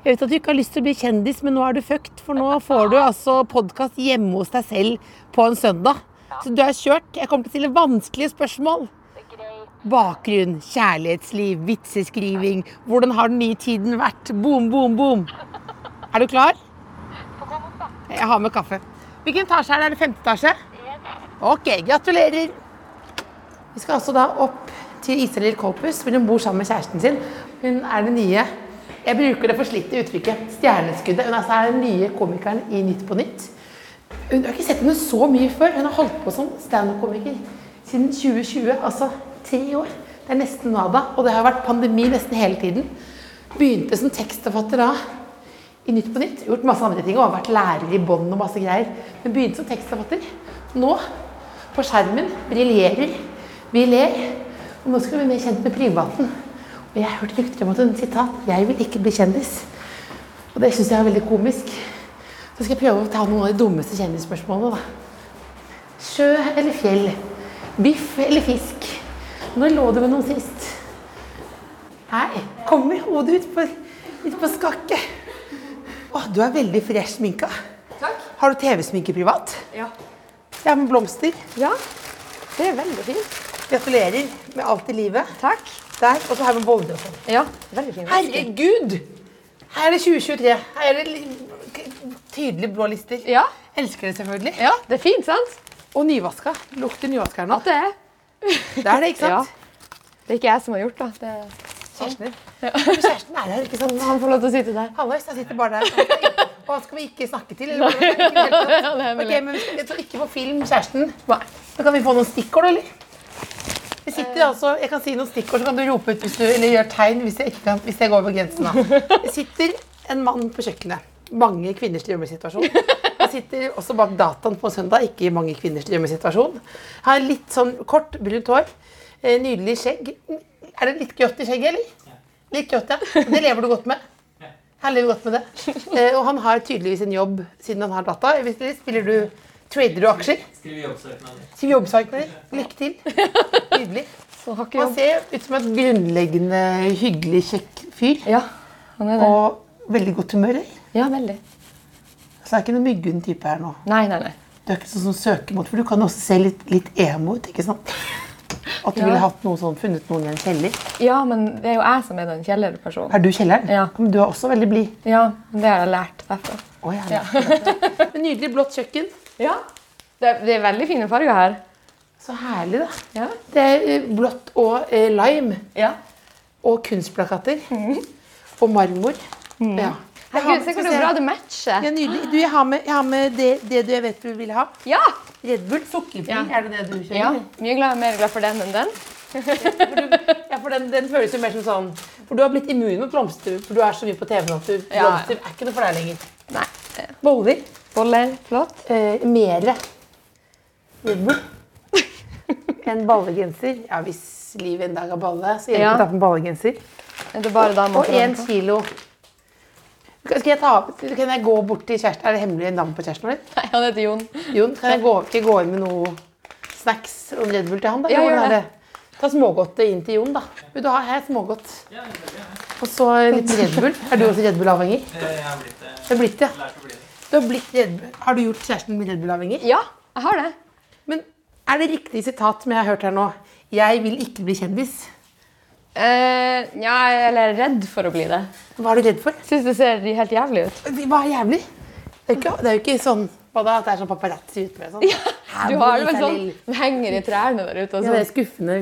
Jeg vet at du ikke har lyst til å bli kjendis, men nå er du fucked. For nå får du altså podkast hjemme hos deg selv på en søndag. Så du er kjørt. Jeg kommer til å stille vanskelige spørsmål. Bakgrunn, kjærlighetsliv, vitseskriving. Hvordan har den nye tiden vært? Boom, boom, boom. Er du klar? Jeg har med kaffe. Hvilken etasje er det? Er det femte etasje? Ok, gratulerer. Vi skal altså da opp til Isalill Kolpus, hvor hun bor sammen med kjæresten sin. Hun er den nye Jeg bruker det forslitte uttrykket stjerneskuddet. Hun altså er den nye komikeren i Nytt på Nytt. Hun har ikke sett henne så mye før. Hun har holdt på som standup-komiker siden 2020. Altså tre år. Det er nesten nada. Og det har vært pandemi nesten hele tiden. Begynte som tekstforfatter da i Nytt på Nytt. Gjort masse andre ting og har vært lærer i bånd og masse greier. Men begynte som tekstforfatter. Nå, på skjermen, briljerer. Vi ler. Og nå skal vi bli mer kjent med privaten. Og jeg har hørt rykter om at hun sitat 'Jeg vil ikke bli kjendis'. Og det syns jeg er veldig komisk. Så skal jeg prøve å ta noen av de dummeste kjendisspørsmålene, da. Sjø eller fjell? Biff eller fisk? Når lå du med noen sist? Hei, kommer hodet ut på, ut på skakket. Å, du er veldig fresh sminka. Takk. Har du TV-sminke privat? Ja. Ja, med blomster. ja. Det er veldig fint. Gratulerer med alt i livet. Takk. Der, og så her med og sånn. Ja, veldig. Herregud! Her er det 2023. Her er det tydelige blå lister. Ja. Elsker det selvfølgelig. ja, det er fint, sant? Og nyvaska. Lukter nyvaska her nå. At det er. Det er det, ikke Ja. sant? Det er ikke jeg som har gjort da. det Kjæresten din. Kjæresten er her, ikke sant? han får lov til å sitte der. Hallois, jeg sitter bare der. Og han skal vi ikke snakke til? Eller? Ikke i det hele tatt. Ja, det Ok, mulig. men vi skal ikke på film, kjæresten. Da kan vi få noen stikkord, eller? Vi sitter altså, Jeg kan si noen stikkord, så kan du rope ut hvis du, eller gjøre tegn hvis jeg, ikke kan, hvis jeg går over grensen. da. Det sitter en mann på kjøkkenet. Mange kvinners drømmesituasjon. Han sitter også bak dataen på søndag. Ikke mange kvinners drømmesituasjon. Har litt sånn kort, brunt hår. eh, Nydelig skjegg. Er det litt grått i skjegget, eller? Litt grått, ja. Det lever du godt med. Han lever godt med det. Eh, og han har tydeligvis en jobb siden han har data. Spiller du Trader du aksjer? Skriv jobbsøknader. Skriv jobbsøknader. Lykke til. Nydelig. Så har ikke Han ser ut som et grunnleggende hyggelig, kjekk fyr. Ja, han er det. Og veldig godt humør. Ja, veldig. Så det er ikke noen myggen type her nå. Nei, nei, nei. Du er ikke sånn som søker mot, for du kan også se litt, litt emo ut. ikke sant? At du Ja. ville hatt noe sånn, funnet noen i en kjeller. Ja, men det er jo jeg som er den kjellerpersonen. Er du kjelleren? Ja. Men du er også veldig blid. Ja, det har jeg lært derfra. Å, ja. Nydelig blått kjøkken. Ja. Det er, det er veldig fine farger her. Så herlig, da. Ja. Det er eh, blått og eh, lime. Ja. Og kunstplakater. Og marmor. Ja. Jeg har- Herregud, se hvor bra det matcher. Ja, nydelig. Du, jeg har med, jeg har med det, det du vet du vil ha. Ja! Red Bull sukkerfri. Ja. Er det det du kjører? ja. Mye glad, mer glad for den enn den. Ja, for den, den føles jo mer som sånn For du har blitt immun mot blomster, for du er så mye på TV nå at du, Ja. blomster er ikke noe for deg lenger. Nei. Boller. Boller, flott. Eh, mere Red Bull. En ballegenser. Ja, hvis livet en dag har balle, så hjelper Ja. å ta på en ballegenser. Er det bare damer Og én den på? kilo Skal jeg ta, Kan jeg gå bort til kjæresten? Er det hemmelig navn på kjæresten vår? Nei, han heter Jon. Jon, kan jeg gå, ikke gå inn med noe snacks og Red Bull til han? da? Ja, Eller gjør er det. Ta smågodtet inn til Jon, da. Vil du ha her smågodt? Ja, det er det. Og så litt Red Bull. Er du også Red Bull-avhengig? Eh, Jeg har blitt det. Du har blitt det. Lært å bli det. Du har, blitt Red Bull. har du gjort kjæresten Red Bull-avhengig? Ja, jeg har det. Men er det riktig sitat som jeg har hørt her nå? Jeg vil ikke bli kjendis. Uh, ja, eller jeg er redd for å bli det. Hva er du redd for? Syns det ser helt jævlig ut. Hva er jævlig? Det er, ikke, det er jo ikke sånn hva da, at det er sånn paparazzi ute med. Sånn. Ja, Du har det vel sånn som henger i trærne der ute. Og Ja, det er sånn. skuffende.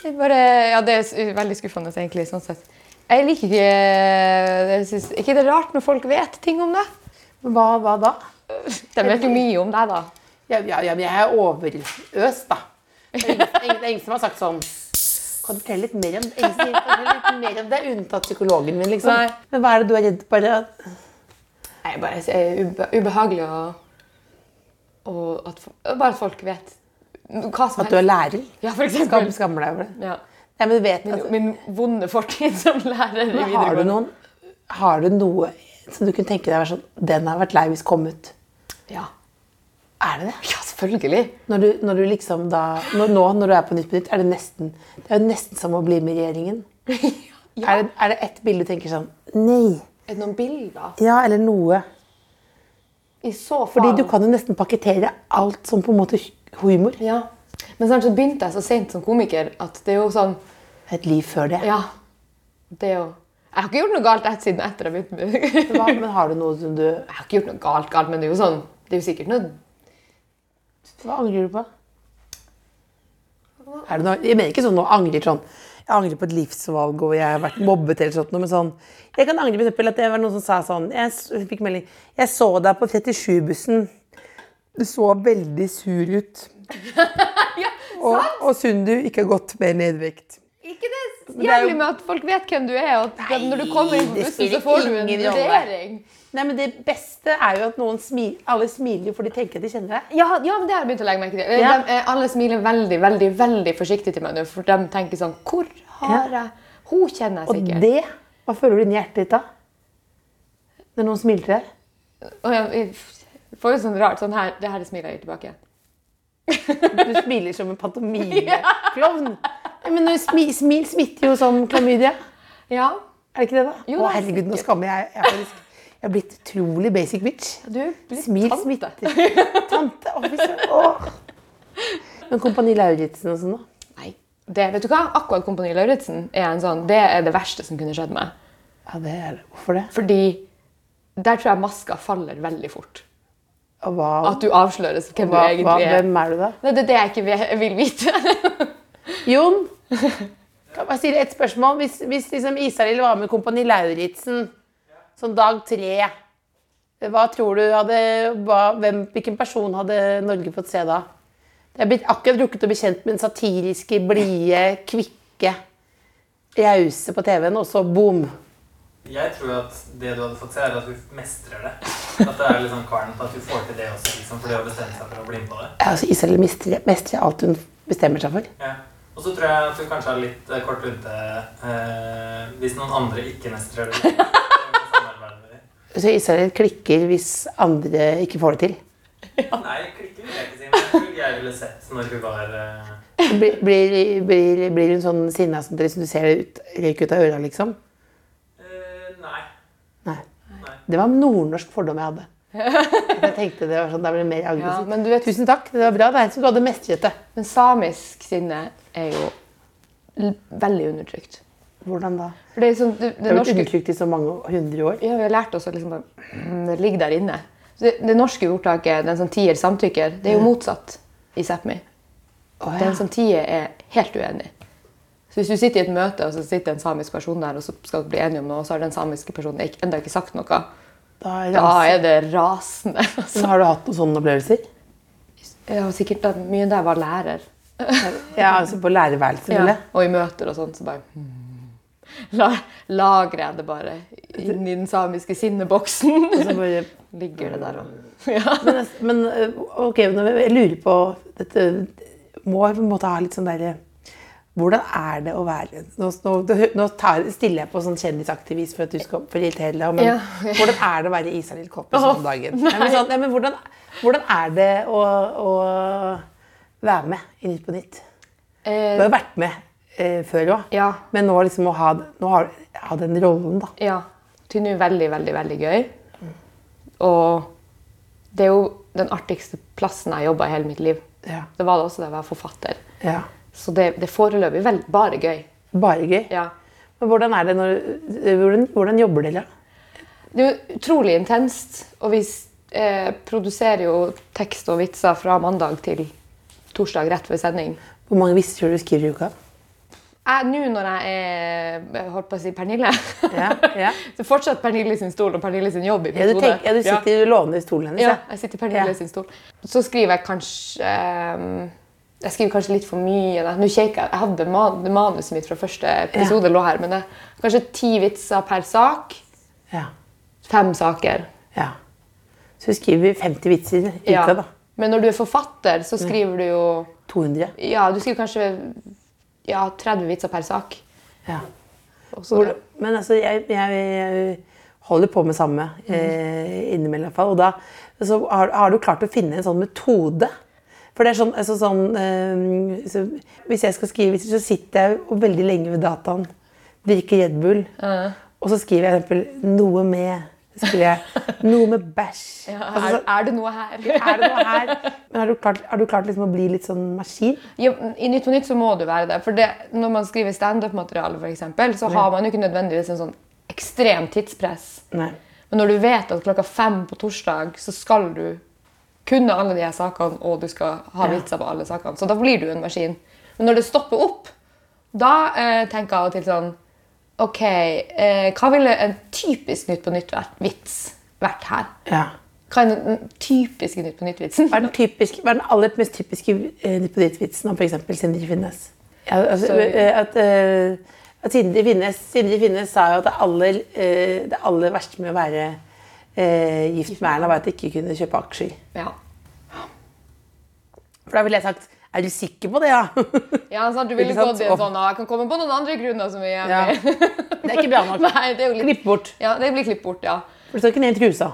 Det er bare, ja, det er veldig skuffende, egentlig. sånn sett. Jeg liker ikke jeg synes, ikke det er rart når folk vet ting om det. Hva, hva da? De vet jo mye om deg, da. Ja, ja, ja, men jeg er overøst, da. Det er ingen, ingen, det er ingen som har sagt sånn Kan du fortelle litt mer om det? Ingen du fortelle litt mer om det, unntatt psykologen min, liksom. Nei. Men hva er det du er redd for? Nei, bare det er ube ubehagelig å, og at, bare at folk vet hva som At du er lærer? Ja, for Skam, eksempel. skammer deg over det? Ja. Nei, men du vet Min, altså, min vonde fortid som lærer i videregående. har du noen Har du noe som du kunne tenke deg være sånn Den har vært lei hvis kom ut. Ja. Er det det? ja, selvfølgelig. Når du, når du liksom da når, Nå når du er på Nytt på Nytt, er det nesten Det er jo nesten som å bli med regjeringen. Er, det, er det ett bilde du tenker sånn Nei. Er det noen bilder? Ja, eller noe. I så fall. Fordi du kan jo nesten pakkettere alt som på en måte humor. Ja. Men snart så begynte jeg så sent som komiker at det er jo sånn Et liv før det. Ja. Det er jo Jeg har ikke gjort noe galt et siden etter jeg begynte med men har du noe som du Jeg har ikke gjort noe galt, galt, men det er jo sånn Det er jo sikkert noe Hva angrer du på? Er det noe, jeg mener ikke sånn noe angrer sånn Jeg angrer på et livsvalg og jeg har vært mobbet eller sånt, men sånn Jeg kan angre på at det var noen som sa sånn Jeg fikk melding Jeg så deg på 37-bussen. Du så veldig sur ut. og, og synd du ikke har gått mer nedvekt. Ikke det det jævlig med at folk vet hvem du er, og at når du kommer inn på bussen, så får du en vurdering. Nei, men Det beste er jo at noen smiler. Alle smiler for de tenker de kjenner deg. Ja, ja, men det har jeg begynt å legge merke til. Ja. De, eh, alle smiler veldig, veldig veldig forsiktig til meg nå, for de tenker sånn Hvor har jeg Hun kjenner jeg sikkert. Og det Hva føler du inni hjertet ditt da? Når noen smiler til deg? Og jeg, jeg får jo sånn rart sånn her, Det her smiler jeg tilbake. Du smiler som en pantomimeklovn. Ja, men når smi, smil smitter jo som klamydia. Ja. Er det ikke det, da? Jo, Å, er herregud, nå skammer jeg. Jeg, er har blitt utrolig basic bitch. Du er blitt Smil tante. smitter. Tante. Fy. Åh. Men Kompani Lauritzen og sånn, da? Nei. Det, vet du hva? Akkurat Kompani Lauritzen er en sånn, det er det verste som kunne skjedd meg. Ja, det er det. Hvorfor det? Fordi der tror jeg maska faller veldig fort. Hva, At du avsløres hvem hva, du egentlig hva, er. hvem er du, da? Nei, det er det jeg ikke vil- vite. Jon, kan jeg stille et spørsmål? Hvis, hvis liksom Isarild var med Kompani Lauritzen sånn dag tre, hva tror du hadde, hva, hvem, hvilken person hadde Norge fått se da? Er blitt akkurat rukket å bli kjent med den satiriske, blide, kvikke, rause på TV-en, og så boom. Jeg tror at det du hadde fått se, er at du mestrer det. At det er sånn karen på at du får til det også, liksom, fordi du har bestemt seg for å bli med på det. Ja, altså, Isabel mestrer, mestrer alt hun bestemmer seg for. Ja. Og så tror jeg at du kanskje har litt eh, kort lunte eh, hvis noen andre ikke mestrer det. Så samarbeider med dem. Så Israel klikker hvis andre ikke får det til. Nei, klikker vil jeg ikke si, men jeg tror jeg ville sett når hun var uh... Blir, blir, blir, blir hun sånn sinna som dere- du ser ut, røyk ut av øra, liksom? Uh, Nei. Nei. Nei. Det var en nordnorsk fordom jeg hadde. Jeg tenkte det var sånn, Da ble det mer Ja, aggressivt. men du vet, Tusen takk, det var bra. Det er så du hadde mestret det. men samisk sinne er jo veldig undertrykt. Hvordan da? For det sånn, det, Det det har vært norske undertrykt i så mange hundre år. Ja, vi har lært oss at liksom mm, det ligger der inne. Det, det norske ordtaket 'den som tier, samtykker', det er jo motsatt i Sápmi. Oh, ja. Den som tier, er helt uenig. Så hvis du sitter i et møte, og så sitter en samisk person der, og så skal du bli enige om noe, og så har den samiske personen ikke- enda ikke sagt noe, Da er da er det rasende. Altså. Har du hatt noen sånne opplevelser? Jeg har sikkert at mye der var lærer. Ja, altså på lærerværelset, Ja. Og i møter og sånt, så bare hmm. La, Lagrer jeg det bare inn i den samiske sinneboksen. Og Så bare, Ligger det der òg. ja. men, men øh, ok, jeg lurer på Dette må jeg på en måte ha litt sånn derre Hvordan er det å være Nå, nå, nå tar, stiller jeg på sånn kjendisaktivist for at du skal for å irritere deg, men Ja. hvordan er det å være Isalill sånn om dagen? Nei, men sånn, nei, men hvordan, hvordan er det å, å være med i Nytt på Nytt? Du Eh, har jo vært med eh, før òg, ja. men nå liksom å ha, nå har, ha den rollen, da. Ja. Det er veldig, veldig, veldig gøy. Og det er jo den artigste plassen jeg har jobba i hele mitt liv. Ja. Det var det også da jeg var forfatter. ja. Så det, det er foreløpig vel bare gøy. Bare gøy. Ja. Men hvordan er det når Hvordan, hvordan jobber dere? Det er jo utrolig intenst. Og vi eh, produserer jo tekst og vitser fra mandag til torsdag rett ved sending. Hvor mange tror du du skriver i uka? Nå når jeg er holdt på å si Pernille Ja, ja. Så fortsatt Pernille sin stol og Pernille sin jobb i mitt Ja, du, tenker, ja, du sitter og låner stolen hennes. Ja, Ja. jeg sitter i Pernille Ja. sin stol. Så skriver jeg kanskje um, Jeg skriver kanskje litt for mye. Da. Nå kikker jeg, jeg hadde man, manuset mitt fra første episode lå her, men det kanskje ti vitser per sak. Ja. Fem saker. ja. Så du skriver 50 vitser i Ja. uka, da. Men når du er forfatter, så skriver du jo 200. Ja, du skriver kanskje ja, 30 vitser per sak. Ja. Hvor, men altså, jeg, jeg, jeg holder på med samme eh, innimellom. i hvert fall, Og da så har, har du klart å finne en sånn metode. For det er sånn, altså sånn eh, så, Hvis jeg skal skrive så sitter jeg veldig lenge ved dataen, drikker Red Bull, og så skriver jeg eksempel 'noe med' skriver jeg 'noe med bæsj'. Ja, Altså, er, altså, er det noe her? er det noe her? Men har du klart, har du klart liksom å bli litt sånn maskin? Ja, I Nytt på Nytt så må du være det. For det, når man skriver standup-materiale, eksempel, så har man jo ikke nødvendigvis en sånn ekstrem tidspress. Nei. Men når du vet at klokka fem på torsdag så skal du kunne alle de her sakene, og du skal ha vitser på alle sakene, så da blir du en maskin. Men når det stopper opp, da eh, tenker jeg av og til sånn Ok, eh, hva ville en typisk Nytt på Nytt-vits vært her? Ja. Hva er den typiske Nytt på Nytt-vitsen? Hva er hva er den aller mest typiske eh, Nytt på Nytt-vitsen om f.eks. Sindre Finnes? Ja, altså, eh, at, uh, at Sindre Finnes, Sindre Finnes sa jo at det aller, uh, det aller verste med å være uh, gift med Erna, var at jeg ikke kunne kjøpe aksjer. Ja. For da ville jeg sagt Er du sikker på det, ja? Ja, sant? Du ville gått i en sånn «Ah, Jeg kan komme på noen andre grunner som vi er Ja. med. Det er ikke bra nok. Nei, det er jo litt Klipp bort. Ja, det blir klipp bort, ja. For du står ikke ned i trusa.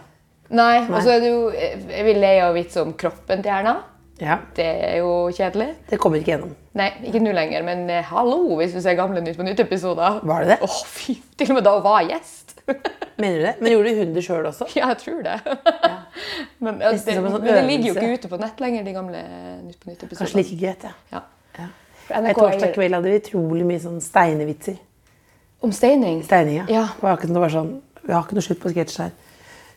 Nei, og så er det jo Jeg vil le av vits om kroppen til Erna. Ja, Det er jo kjedelig. Det kommer ikke gjennom. Nei, ikke nå lenger, men eh, hallo hvis du ser gamle Nytt på Nytt-episoder. Var det det? Åh, fy, Til og med da hun var gjest. Mener du det? Men gjorde hun det sjøl også? ja, jeg tror det. men, ja, det, sånn men det ligger jo ikke ute på nett lenger, de gamle Nytt på Kanskje Nytt-episodene. like greit, ja. Ja. ja. NRK torsdag kveld hadde vi utrolig mye sånn steinevitser. Om steining. Steining, ja. Ja. Det var akkurat som det var sånn, Vi har ikke noe slutt på sketsj her.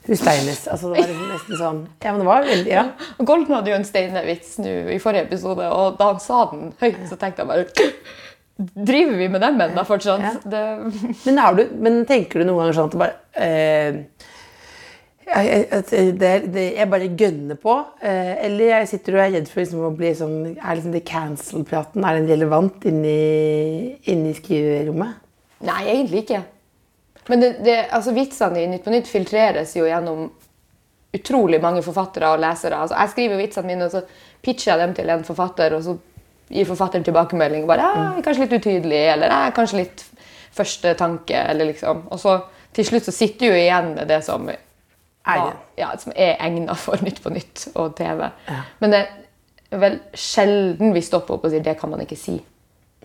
Hun steines. Altså, det var liksom nesten sånn Ja, men det var veldig Ja. Golden hadde jo en steinevits nå i forrige episode, og da han sa den høyt, så tenkte jeg bare Driver vi med dem ennå fortsatt? Ja. Det, Men, du, men tenker du noen ganger sånn at det bare eh, jeg, det, det, jeg bare gønner på? Eh, eller jeg sitter og er redd for liksom å bli sånn Er liksom det cancel-praten er den relevant inni, inni skriverommet? Nei, egentlig ikke. Men det, det, altså, vitsene i Nytt på Nytt filtreres jo gjennom utrolig mange forfattere og lesere. Altså, jeg skriver vitsene mine, og så pitcher jeg dem til en forfatter, og så gir forfatteren tilbakemelding. bare, ja, Kanskje litt utydelig, eller ja, kanskje litt første tanke. eller liksom. Og så til slutt så sitter du igjen med det som, var- ja, som er egna for Nytt på Nytt og TV. Men det er vel sjelden vi stopper opp og sier det kan man ikke si.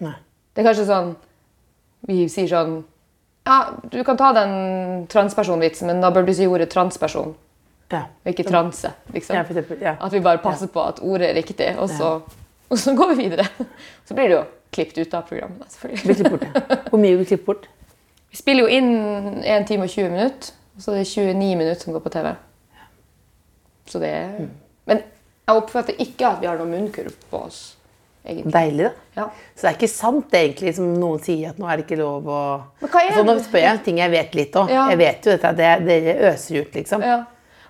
Nei. Det er kanskje sånn Vi sier sånn Ja, du kan ta den transpersonvitsen, men da bør du si ordet transperson, Ja. ikke transe. Liksom. Ja, eksempel, ja. At vi bare passer på at ordet er riktig, og så, og så går vi videre. Så blir det jo klippet ut av programmet. selvfølgelig. Bort. Hvor mye blir klippet bort? Vi spiller jo inn 1 time og 20 minutter, og så er det 29 minutter som går på TV. Så det er... Mm. Men jeg oppfatter ikke at vi har noen munnkurv på oss. Egentlig. Deilig, da. Ja. Så det er ikke sant egentlig som noen sier, at nå er det ikke lov å altså, Nå spør jeg ting jeg vet litt om. Ja. Jeg vet jo dette, at det, dere øser ut, liksom. Ja.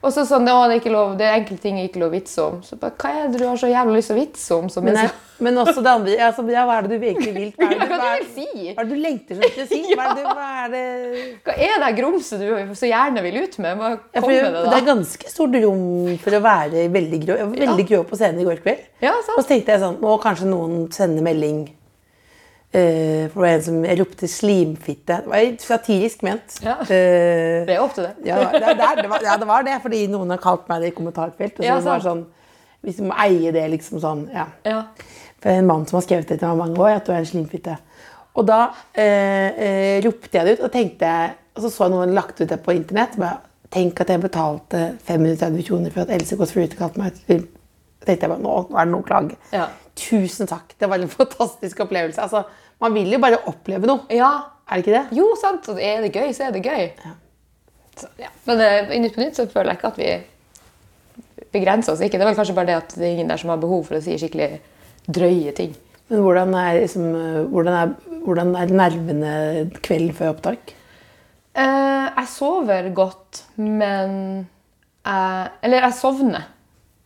Og så sånn, å, det er ikke lov, det er enkelte ting ikke lov å vitse om. Så bare, hva er det du har så jævlig lyst til å vitse om? Men, jeg, men også det andre altså, ja, Hva er det du egentlig vil? Hva er det, hva hva er, du vil si? hva er det du lengter til å si? Hva er det, hva er det Hva er det grumset du så gjerne vil ut med? Hva ja, for, med det, det er ganske stort rom for å være veldig grå. Jeg var veldig grå på scenen i går kveld. Ja, sant. Og så tenkte jeg sånn Nå kanskje noen sender melding. Eh, for det var en som jeg ropte 'slimfitte'. Det var satirisk ment. Ja. Uh, Det er ofte det. Ja, det, det, var, ja, det var det, fordi noen har kalt meg det i kommentarfelt. Og så Ja, var sånn, Hvis du må eie det, liksom sånn ja. Ja. For en mann som har skrevet det til meg mange år, at du er en slimfitte. Og da uh, ropte jeg det ut, og tenkte og så så jeg noen lagt ut det på internett. Bare, Tenk at jeg betalte 530 kroner for at Else Kåss Furuseth kalte meg slim. Tenkte jeg bare, nå er det noe klage. Ja. Tusen takk. Det var en fantastisk opplevelse. Altså, man vil jo bare oppleve noe. ja. Er det ikke det? Jo, sant. Og er det gøy, så er det gøy. Så, ja. Men eh, i Nytt på Nytt så føler jeg ikke at vi begrenser oss ikke. Det er vel kanskje bare det at det er ingen der som har behov for å si skikkelig drøye ting. Men hvordan er, liksom, hvordan er, hvordan er nervene kvelden før opptak? Eh, jeg sover godt, men jeg, Eller jeg sovner.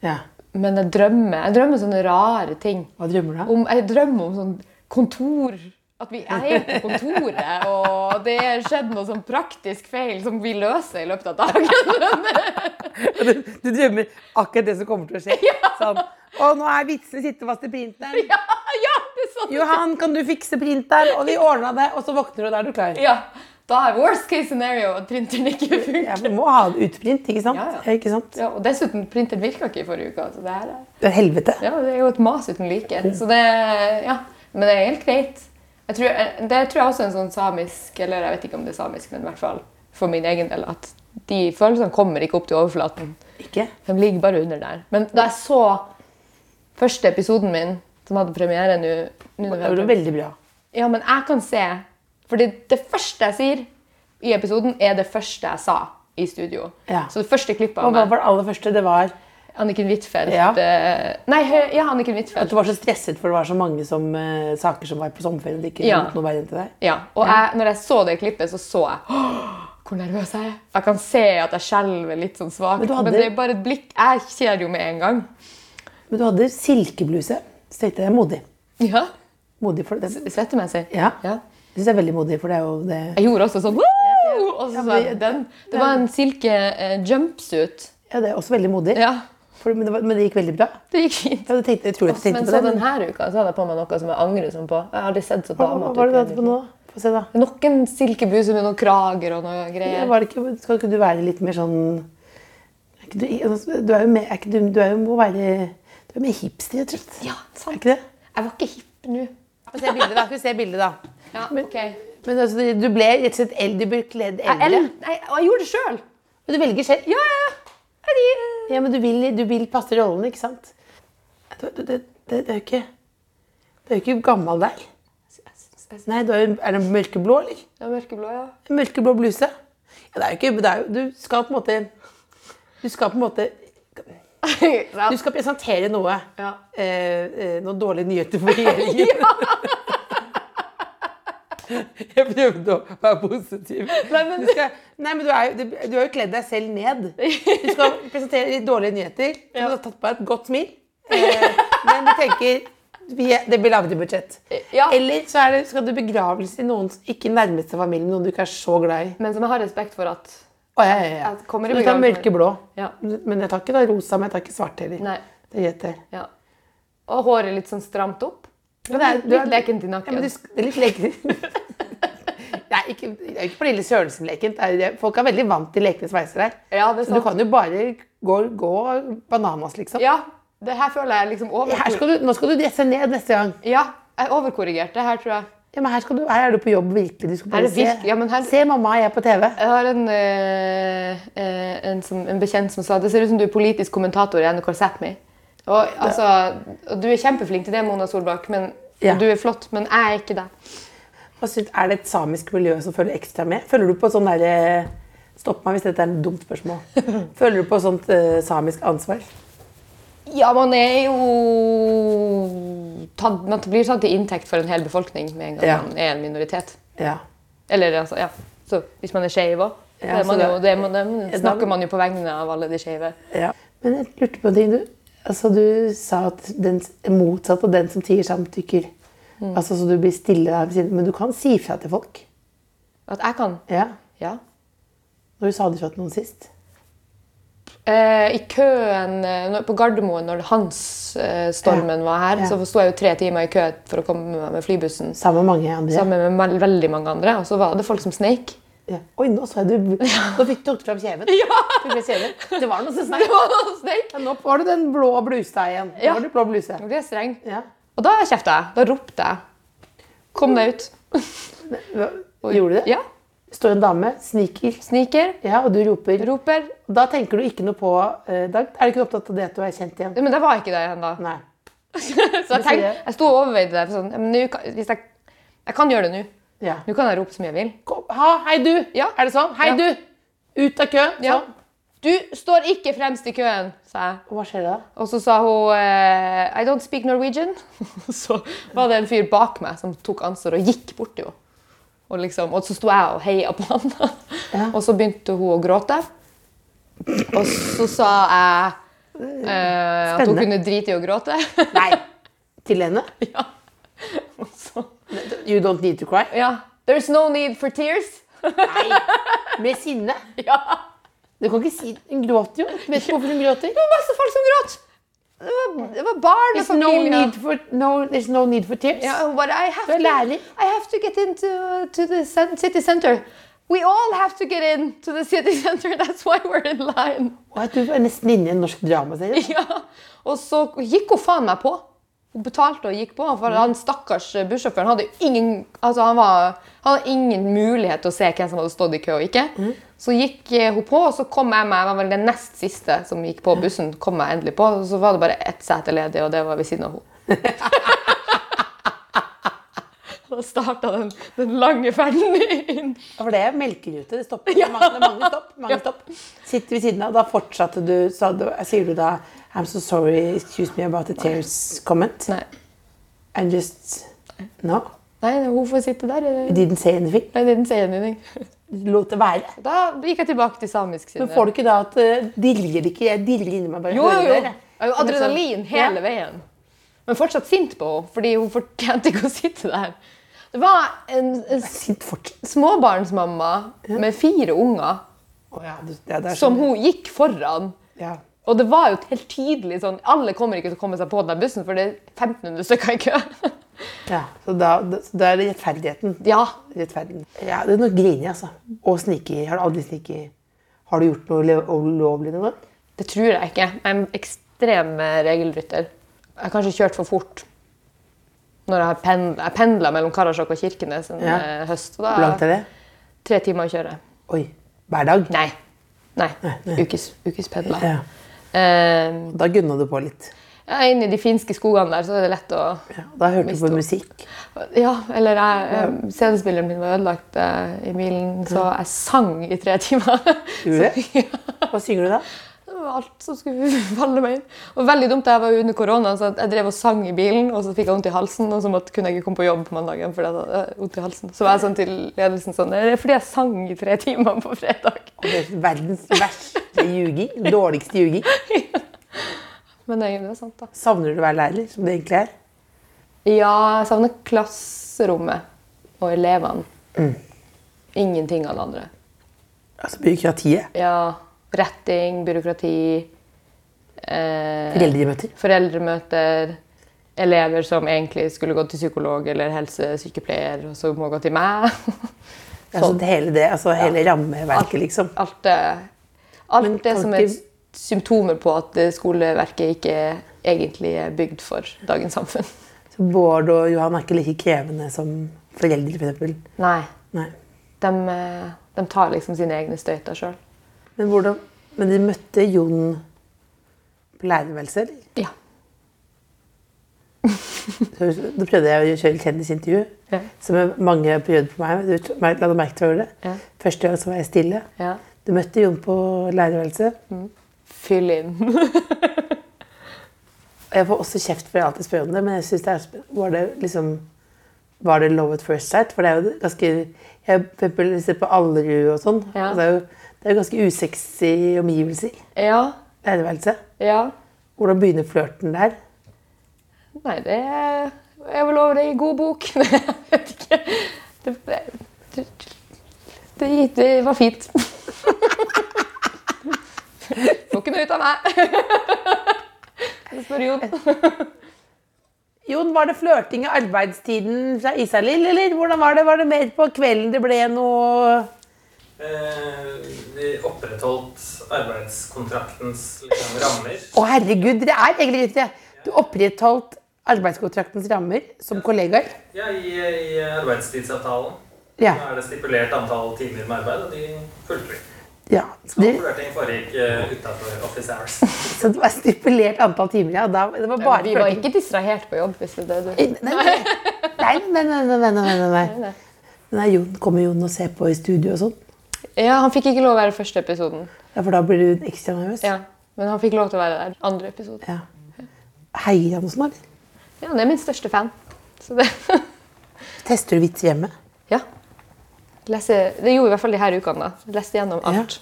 Ja. Men jeg drømmer jeg drømmer sånne rare ting. Hva drømmer du om? Jeg drømmer om sånn kontor At vi er på kontoret, og det er skjedd noe sånn praktisk feil som vi løser i løpet av dagen. Du, du drømmer akkurat det som kommer til å skje. Sånn. Og nå er vitsene sitter fast i printeren. ja, ja, det er sånn. Johan, kan du fikse printeren? Og vi ordna det. Og så våkner du, og da er du klar. Ja, da er worst case scenario at printeren ikke funker. Ja, vi må ha utprint, ikke sant? Ja, ja. Ikke sant? Ja, og dessuten, printeren virka ikke i forrige uke. Altså, det, er, Det er helvete. ja, det er jo et mas uten like. Så det, ja, men det er helt greit. Jeg tror, det tror jeg også er en sånn samisk Eller jeg vet ikke om det er samisk, men i hvert fall for min egen del. At de følelsene kommer ikke opp til overflaten. Ikke? De ligger bare under der. Men da jeg så første episoden min, som hadde premiere nå Det var veldig bra. Ja, men jeg kan se Fordi det første jeg sier i episoden, er det første jeg sa i studio. Ja. Så det første klippet av Og hva var det aller første? Det var Anniken Huitfeldt Ja. eh, Nei, ja, Anniken at du var så stresset for det var så mange som, uh, saker som var på sommerferien. Det ikke Ja. ja. noe verre enn til deg. Ja. Og jeg, når jeg så det klippet, så så jeg hvor nervøs jeg er. Jeg kan se at jeg skjelver litt sånn svakt. Men Men, det er bare et blikk. Jeg ser jo med en gang. Men du hadde silkebluse. Så tenkte jeg modig. Ja. Modig for det. Svettemessig. Ja. ja. Det synes jeg er veldig modig, for det er jo det Jeg gjorde også sånn «Woo!» Og så Ja, sa jeg den. Det var en silke eh, jumpsuit. Ja, det er også veldig modig. Ja, For, men, det var, men det gikk veldig bra. det gikk fint. Ja, hadde tenkt, jeg tror også, du Men tenkte så på det. Men, denne uka så hadde jeg på meg noe som jeg angrer sånn på. Jeg har aldri sett så dame hva var det du hadde på nå? Få se, da. Nok en silkebuse med noen krager og noe Ja, greier. var det ikke, skal ikke du være litt mer sånn er ikke du, altså, du er jo mer, er ikke du, du er jo, må være Du er mer hipster, rett og slett. Ja, Er sant. ikke det? Jeg var ikke hipp nå. Få se bildet, da. Skal vi se bildet, da. Ja, Men- okay. Men altså, du ble rett og slett eldre, du ble kledd eldre. nei, og jeg gjorde det sjøl. Men du velger selv. Ja, ja, ja. Ja, men du vil, du vil passe rollen, ikke sant? Det, det, det, det, det er jo ikke Det er jo ikke gammel der. Nei, du er, er den mørkeblå, eller? Ja, mørkeblå, ja. Mørkeblå bluse. Ja, det er jo ikke det er jo, Du skal på en måte Du skal på en måte. Du skal presentere noe. Ja. Eh, eh, noen dårlige nyheter for regjeringen. Jeg prøvde å være positiv. Nei, men- du, skal, nei, men du, er, du, du har jo kledd deg selv ned. Du skal presentere litt dårlige nyheter. Du har tatt på deg et godt smil. Eh, men du tenker vi er, det blir lavere budsjett. Ja. Eller så det, skal du begravelse i noens ikke nærmeste familie, noen du ikke er så glad i. Men som jeg har respekt for at oh, ja, ja, ja. Jeg kommer i begravelse. du tar mørkeblå. Ja. Men jeg tar ikke da rosa, men jeg tar ikke svart heller. Nei. Det er jeg. Ja. Og håret litt sånn stramt opp. Men det er- du litt leken lekent i Ja, nakken. men det det er litt lekent. Ikke, det er ikke for lille Sørensen-leken. Det er- det- Folk er veldig vant til lekne sveiser her. Ja, det er Så du kan jo bare gå, gå bananas, liksom. Ja, det her føler jeg liksom over... Her skal du, nå skal du dresse ned neste gang. Ja, jeg overkorrigerte her, tror jeg. Ja, men her, du, her er du på jobb virkelig. Du skal bare er se, ja, men her- se mamma jeg på TV. Jeg har en, øh, en, som, en bekjent som sa det ser ut som du er politisk kommentator i NRK Sápmi. Og, altså, og du er kjempeflink til det, Mona Solbakk, men, Ja. du er flott, men jeg er ikke det. Er det et samisk miljø som følger ekstra med? Føler du på sånn derre Stopp meg hvis dette er et dumt spørsmål. Føler du på sånt uh, samisk ansvar? Ja, man er jo tatt, Man blir tatt til inntekt for en hel befolkning med en gang Ja. man er en minoritet. Ja. Eller altså, ja. Så hvis man er skeiv òg, Ja, det- det, det snakker man jo på vegne av alle de skeive. Ja. Men jeg lurte på en ting. Du, altså, du sa at den motsatt av den som tier, samtykker. Mm. Altså, så du blir stille der ved siden. Men du kan si fra til folk. At jeg kan. Ja. Ja. Når du sa det fra til noen sist. Eh, I køen eh, på Gardermoen, når Hans-stormen var her, Ja. så sto jeg jo tre timer i kø for å komme med, med flybussen Sammen med mange andre. sammen med veldig mange andre. Og så var det folk som sneik. Ja. Oi, nå så jeg du Nå fikk du fram kjeven. Fikk kjeven? Det var noe som Det var noen! Ja, nå var du den blå blusa igjen. Nå Ja. var det blå bluse. Nå ble jeg streng. Ja. Og da kjefta jeg. Da ropte jeg. Kom deg ut. Gjorde du det? Ja. Står en dame, sniker, Sniker. ja, og du roper. Roper. Da tenker du ikke noe på eh, Da er du ikke opptatt av det at du er kjent igjen. Men det var ikke det ennå. Så jeg, tenk, jeg. jeg sto og overveide det. Sånn, ja, hvis jeg, jeg kan gjøre det nå. Ja. Nå kan jeg rope så mye jeg vil. Kom, ha, hei du! Ja. Er det sånn? Hei Ja. du! Ut av køen. Sånn. Du står ikke fremst i køen, sa jeg. Hva skjer da? Og så sa hun eh, I don't speak Norwegian. så var det en fyr bak meg som tok ansvar og gikk bort til henne. Og, liksom, og så sto jeg og heia på han. Ja. Og så begynte hun å gråte. Og så sa jeg Eh, at hun kunne drite i å gråte. Nei. Til henne? ja. Og You don't need to cry? ja. There's no need for tears. Nei. Med sinne? Ja. Du kan ikke si Hun gråter jo. Vet ikke hvorfor hun gråter. Det var masse folk som gråt. Det var, det var There's no barnefamilier. need for, no, there's no need for tears. Yeah, but I have, Du er to. I have to get into to the city center. We all have to get in to the city center. That's why we're in line. Og at du er nesten inne i en norsk dramaserie. Ja. Og så gikk hun faen meg på. Hun betalte og gikk på. For han stakkars bussjåføren hadde ingen, altså han var, han hadde ingen mulighet til å se hvem som hadde stått i kø og ikke. Så gikk eh, hun på, og så kom jeg meg, jeg var vel den nest siste som gikk på bussen. kom jeg endelig på, og Så var det bare ett sete ledig, og det var ved siden av henne. Da starta den, den lange ferden inn. Ja, For det er melkerute. Det stopper. Er mange, mange stopp. Mange stopp. Sitter ved siden av. Da fortsatte du, sa du Sier du da I'm so sorry, excuse me about the tears comment. Nei. And just No. Nei, hun får sitte der. Didn't say anything. I didn't say anything. Lot det være. Da gikk jeg tilbake til samisk. Men får du ikke da at uh, dirrer ikke? Jeg dirrer inni meg bare Jo, jo, jo. adrenalin hele Ja. veien. Men fortsatt sint på henne, fordi hun fortjente ikke å sitte der. Det var en, en småbarnsmamma med fire unger oh, ja, det er som sånn. hun gikk foran. Ja. Og det var jo helt tydelig sånn Alle kommer ikke til å komme seg på den bussen, for det er 1500 stykker i kø. ja. Så da, da, er det rettferdigheten. Ja. Rettferdigheten. Ja, det er noe grinig, altså. Og snike. Har du aldri snike Har du gjort noe ulovlig noen gang? Det tror jeg ikke. Jeg er en ekstrem regelrytter. Jeg har kanskje kjørt for fort. Når jeg pendler pendla, jeg pendla mellom Karasjok og Kirkenes en Ja. eh, høst. Da, Hvor langt er det? Tre timer å kjøre. Oi. Hver dag? Nei. Nei. nei. Ukes, ukespendla. Ja. Eh, Da gunna du på litt. ja, Inne i de finske skogene der, så er det lett å Ja, da hørte du på musikk. Ja, eller eh, CD-spilleren min var ødelagt eh, i bilen, så jeg sang i tre timer. Gjorde du. Hva synger du da? Var alt som skulle falle meg inn. Og veldig dumt, Jeg var jo under korona, så jeg drev og sang i bilen, og så fikk jeg vondt i halsen. Og så måtte, kunne jeg ikke komme på jobb på mandagen fordi jeg hadde vondt i halsen. Så var jeg sånn til ledelsen sånn Det er fordi jeg sang i tre timer på fredag. Og det er verdens verste ljuging. Dårligste ljuging. Men det, er sant, da. Savner du å være lærer, som det egentlig er? Ja, jeg savner klasserommet og elevene. Ingenting av det andre. Altså byråkratiet. Ja, retting, byråkrati eh, Foreldremøter. foreldremøter. Elever som egentlig skulle gått til psykolog eller helsesykepleier, og så må gå til meg. Altså det hele det, altså hele rammeverket, liksom. Alt det, alt Men det som er ikke- symptomer på at eh, skoleverket ikke egentlig er bygd for dagens samfunn. Så Bård og Johan er ikke like krevende som foreldre, for eksempel. Nei. Nei. De, eh, de tar liksom sine egne støyter sjøl. Men hvordan Men de møtte Jon på lærerværelset, eller? Ja. Da prøvde jeg å kjøre kjendisintervju, Ja. som mange prøvde på meg. Du la merke til det? Ja. Første gang så var jeg stille. ja. Du møtte Jon på lærerværelset. Fyll inn. Jeg får også kjeft for jeg alltid spør om det, men jeg synes det er Var det liksom Var det love at first sight? For det er jo ganske Jeg ser på Allerud og sånn. Ja. og Det er jo ganske usexy omgivelser. Ja. Lærerværelse. Ja. Hvordan begynner flørten der? Nei, det er Jeg vil love det i god bok. Jeg vet ikke. Det, det, det, det var fint. Får ikke noe ut av meg. Det spør Jon. Jon, var det flørting i arbeidstiden fra Isalill, eller hvordan var det? Var det mer på kvelden det ble noe eh, opprettholdt arbeidskontraktens liksom, rammer. Å, oh, herregud, det er egentlig riktig. Du opprettholdt arbeidskontraktens rammer som ja. kollegaer? Ja, i, i arbeidstidsavtalen. Ja. Da er det stipulert antall timer med arbeid, og de fulgte vi. Ja, så det. Eh, så det var stipulert antall timer, ja. Da, det var bare vi var ikke distrahert på jobb, hvis det er det du eh, Nei, nei, nei. nei, nei, nei, nei, nei. nei. Jon, kommer Jon og ser på i studio og sånn. Ja, han fikk ikke lov å være første episoden. Ja, for da blir du ekstra nervøs? Ja, Men han fikk lov til å være der andre episode. Ja. Heier han sånn, eller? Ja, Han er min største fan. Tester du vits hjemme? Ja. Leser, det gjorde i hvert fall de her ukene. da. Leste gjennom alt.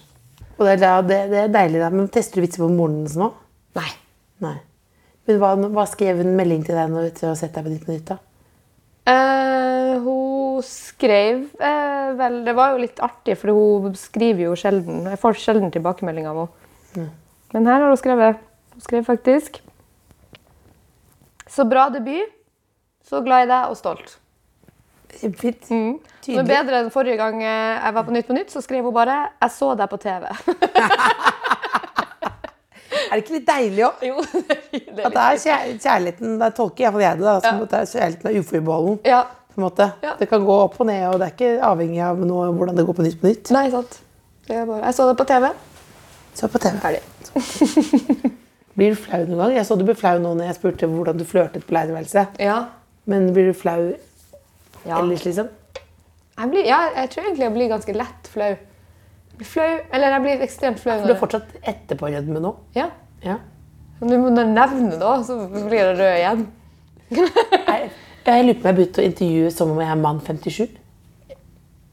Og det er, det, det er deilig, da. Men tester du vitser på moren din nå? Nei. Nei. Men hva, hva skrev hun melding til deg når du har sett deg på Nytt på Nytt? da? Eh, hun skrev eh, vel Det var jo litt artig, for hun skriver jo sjelden. Jeg får sjelden tilbakemelding av henne. Men her har hun skrevet. Hun skrev faktisk Så bra debut. Så glad i deg og stolt. Kjempefint. Men Tydelig. bedre enn forrige gang eh, jeg var på Nytt på Nytt, så skrev hun bare 'Jeg så deg på TV'. Er det ikke litt deilig òg? jo, det er litt At det er kjær kjærligheten Da tolker iallfall jeg det. da, som Ja. at det er Kjærligheten er uforbeholden. Ja. På en måte. Ja. Det kan gå opp og ned, og det er ikke avhengig av noe, hvordan det går på Nytt på Nytt. Nei, sant. Det bare, jeg så det på TV. Så på TV. Ferdig. Blir du flau noen gang? Jeg så du ble flau nå når jeg spurte hvordan du flørtet på leirværelset. Ja. Men blir du flau ja. ellers, liksom? Jeg, blir, ja, jeg tror egentlig jeg blir ganske lett flau. Jeg blir flau, eller jeg blir ekstremt flau. For når du er fortsatt etterpårødme nå? Ja. Ja. Når du må nevne det, så blir jeg rød igjen. Jeg, lurer på om jeg begynte å intervjue som om jeg er mann 57.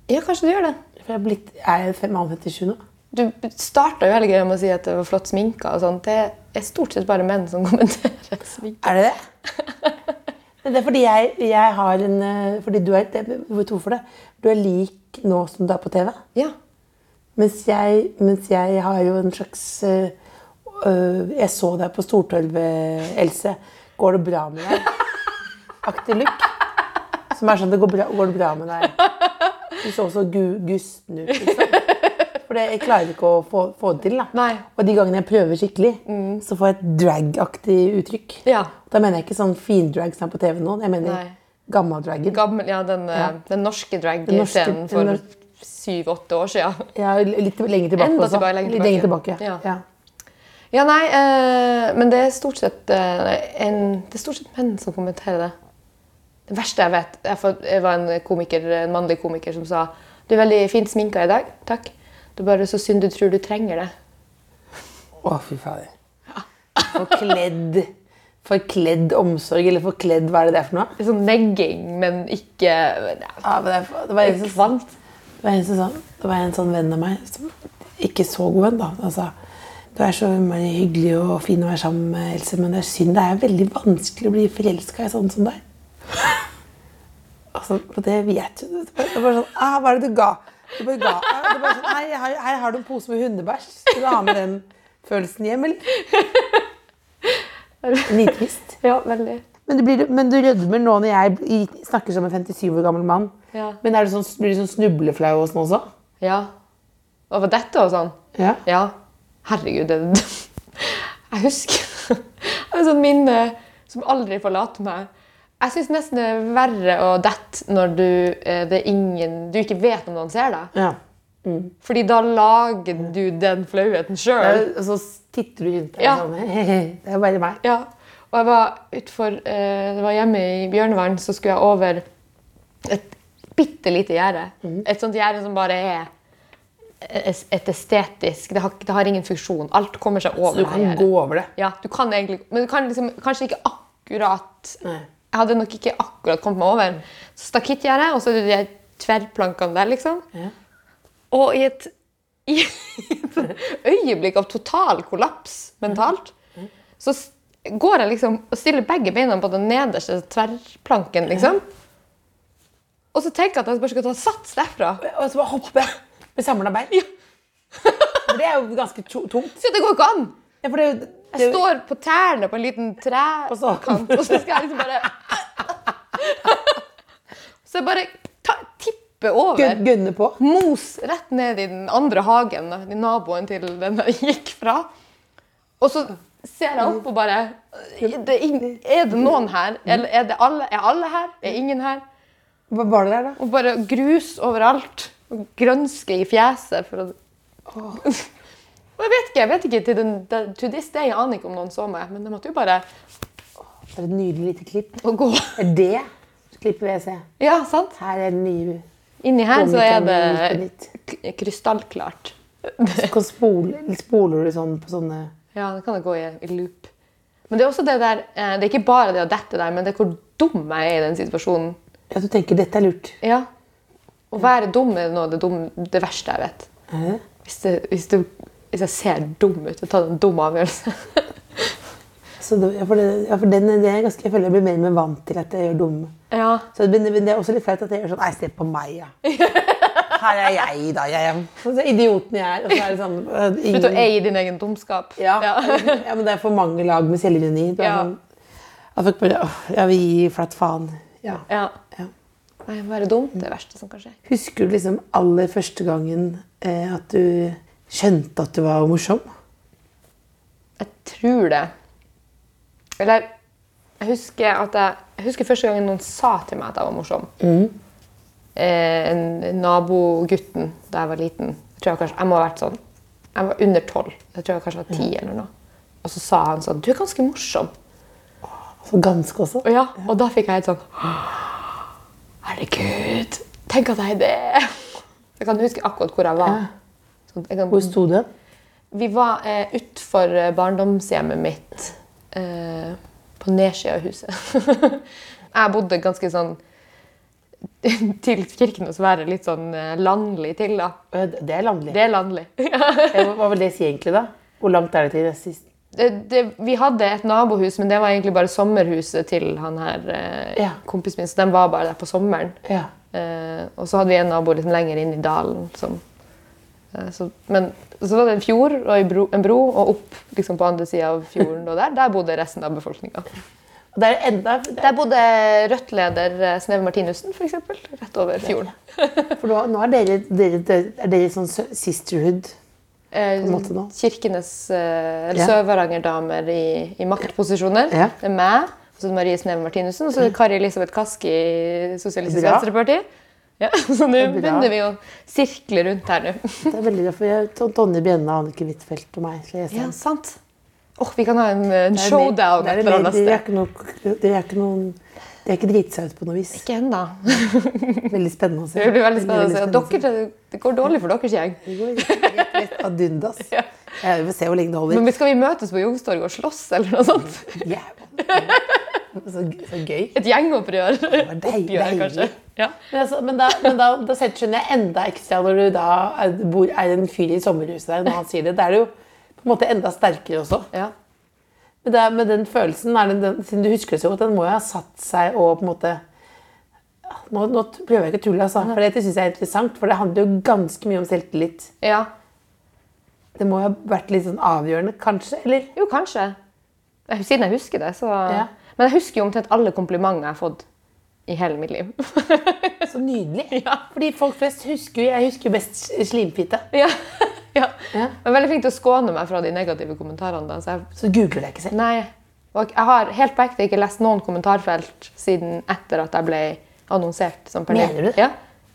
Ja, kanskje du gjør det. For jeg er, blitt, er jeg mann 57 nå. Du starta jo hele greia med å si at det var flott sminka. og sånt. Det er stort sett bare menn som kommenterer sminke. Er det det? Men det er fordi jeg, jeg har en eh, Fordi du er Vet du hvorfor det? Du er lik nå som du er på TV. Ja. Mens jeg, mens jeg har jo en slags øh, Jeg så deg på Stortorvet, Else. Går det bra med deg? Aktig look. Som er sånn det går, bra, går det bra med deg? Du så så gu, gusten ut, liksom. For det, jeg klarer ikke å få, få det til. da. Nei. Og de gangene jeg prøver skikkelig, så får jeg et drag-aktig uttrykk. Ja. Da mener jeg ikke sånn findrag som er på TV nå. Jeg mener Nei. gammeldragen. Gammel, ja, den, Ja. den norske drag-scenen for syv-åtte år siden. Ja, litt lenger tilbake Enda også. tilbake, lenger Litt lenger tilbake. tilbake. Ja. Ja. Ja, nei, eh, men det er stort sett eh, en, Det er stort sett menn som kommenterer det. Det verste jeg vet Jeg, var en komiker, en mannlig komiker som sa Du er veldig fint sminka i dag. Takk. Det er bare så synd du tror du trenger det. Å, fy fader. Forkledd Forkledd omsorg, eller forkledd Hva er det det er for noe? Det sånn negging, men ikke ja, Ja, men det, det, var en som, Kvalt. det, var en sånn, det var en sånn venn av meg, som ikke så god venn, da. Altså, du er så hyggelig og fin å være sammen med, Else, men det er synd. Det er veldig vanskelig å bli forelska i sånn som deg. Altså, og det vet du. Det er bare sånn ah, Hva er det du ga? Du bare ga. Det bare sånn, Hei, her, her har du en pose med hundebæsj. Skal du ha med den følelsen hjem, eller? Nitrist. Ja, veldig. Men du, blir, men du rødmer nå når jeg snakker som en 57 år gammel mann. Ja. Men du sånn, blir du sånn snubleflau og sånn også? Ja. Og dette og sånn? Ja. Ja. Herregud, det Jeg husker et sånt minne som aldri forlater meg. Jeg syns nesten det er verre å dette når du, eh, det er ingen, du ikke vet om noen ser deg. ja. Fordi da lager du den flauheten sjøl. Og så titter du rundt deg Ja. sånn Det er bare meg. Ja. Og jeg var utfor eh, Det var hjemme i Bjørnevann, så skulle jeg over et bitte lite gjerde. Et sånt gjerde som bare er et estetisk Det har, det har ingen funksjon. Alt kommer seg over Så du kan gå over det. Ja, du kan egentlig Men du kan liksom, kanskje ikke akkurat Nei. Jeg hadde nok ikke akkurat kommet meg over. Så stakittgjerde, og så det de tverrplankene der, liksom. Ja. Og i et, i et øyeblikk av total kollaps mentalt, så går jeg liksom og stiller begge beina på den nederste tverrplanken, liksom. Og så tenker jeg at jeg bare skal ta sats derfra. Og så bare hoppe med samla bein. For det er jo ganske tungt. Så det går ikke an! Ja, for det, er jo- Jeg står på tærne på en liten trekant, og så skal jeg liksom bare Så jeg bare ta, tipper over. gun- på. Mos rett ned i den andre hagen, i naboen til den jeg gikk fra. Og så ser jeg opp og bare det er, det noen her? Eller er, det alle, er alle her? Er ingen her? Hva var det der, da? Og bare grus overalt. Og grønske i fjeset. For å... Og jeg vet ikke, jeg vet ikke til den, til this day, jeg aner ikke om noen så meg, men det måtte jo bare For et nydelig lite klipp. å gå. Er det klippet vil jeg se? Ja, sant? Her er den nye Inni her så er det krystallklart. Så kan spole, spoler du sånn på sånne Ja, det kan det gå i, i loop. Men det er også det der, eh, det er ikke bare det å dette der, men det er hvor dum jeg er i den situasjonen. Ja, du tenker dette er lurt. Ja. Å være dum er noe av det, dum, det verste jeg vet. Hvis, det, hvis, det, hvis jeg ser dum ut og tar en dum avgjørelse. så det, ja, for, det, ja, for den, det er ganske, jeg føler jeg blir mer og mer vant til at jeg gjør dumme. Ja. Så det, det er også litt flaut at jeg gjør sånn Nei, se på meg, ja. Her er jeg, da. Jeg er så er idioten jeg er. Og så er det sånn ingen... Slutt å eie din egen dumskap. Ja, ja, men det er for mange lag med selvironi. Ja. sånn, at folk bare åh, Ja, vi gir flatt faen. Ja. Ja. Ja. Nei, Være dum det er det verste som kan skje. Husker du liksom aller første gangen eh, at du skjønte at du var morsom? Jeg tror det. Eller jeg husker at jeg, jeg husker første gangen noen sa til meg at jeg var morsom. Eh, en, nabogutten da jeg var liten. Jeg tror jeg kanskje, jeg må ha vært sånn Jeg var under tolv. Jeg tror jeg kanskje var ti eller noe. Og så sa han sånn Du er ganske morsom. Så ganske også. Og, ja, og da fikk jeg et sånn Herregud, tenk at jeg er det! Jeg kan huske akkurat hvor jeg var. Jeg kan, Hvor sto du? vi var eh, utfor eh, barndomshjemmet mitt eh, på nedsida av huset. jeg bodde ganske sånn til Kirkenes være litt sånn eh, landlig til, da. Det er landlig. Det er landlig. Hva vil det si egentlig, da? Hvor langt er det til det siste? det, det, vi hadde et nabohus, men det var egentlig bare sommerhuset til han her eh, Ja. kompisen min, så den var bare der på sommeren. Ja. Eh, og så hadde vi en nabo litt lenger inn i dalen. Som, så, men så var det en fjord og en bro, en bro og opp liksom på andre sida av fjorden. Og der, der bodde resten av befolkninga. Der, er Der bodde Rødt-leder eh, Sneve Martinussen, f.eks. Rett over fjorden. For nå, nå er dere, dere, er dere sånn sisterhood. nå. Kirkenes eh, eller Ja. Sør-Varanger-damer i, i maktposisjoner. Ja. Det er meg, og så er det Marie Sneve Martinussen, og så er det Kari Elisabeth Kaski i Sosialistisk. Venstreparti. Ja, så nå begynner vi å sirkle rundt her nå. Det er veldig bra, for jeg, Ton- Tonje Bjenne, Annike Huitfeldt og meg. Ja, sant. Åh, vi kan ha en, en showdown et det er eller annet sted. Det er ikke noen Det er ikke driti seg ut på noe vis. Ikke ennå. Veldig spennende å se. Det blir veldig spennende se. veldig Dere, det går dårlig for deres gjeng. Det går rett, rett ad undas. Ja. Jeg vil se hvor lenge det holder. Men skal vi møtes på Youngstorget og slåss, eller noe sånt? Jævla. Så, så gøy. Et gjengopprør? Oppgjør, kanskje? Ja. Men, altså, men, da, men da, da skjønner jeg enda ekstra når du da er, bor, er en fyr i sommerhuset der, når han sier det. Da er det jo på en måte enda sterkere også. ja. Men det men den følelsen, det den, siden du husker det så godt, den må jo ha satt seg og på en måte Nå, nå prøver jeg ikke å tulle, altså, for dette syns jeg er interessant. For det handler jo ganske mye om selvtillit. ja. Det må jo ha vært litt sånn avgjørende, kanskje? Eller? Jo, kanskje. Siden jeg husker det, så Ja. Men jeg husker jo omtrent alle komplimenter jeg har fått i hele mitt liv. Så nydelig. Fordi folk flest husker jo Jeg husker jo best slimfitte. ja. ja. Ja. Jeg er veldig flink til å skåne meg fra de negative kommentarene. Da, så jeg, Så googler jeg ikke selv. nei. Og jeg har helt på ekte ikke lest noen kommentarfelt siden etter at jeg ble annonsert som Pernille. Mener du det? Ja.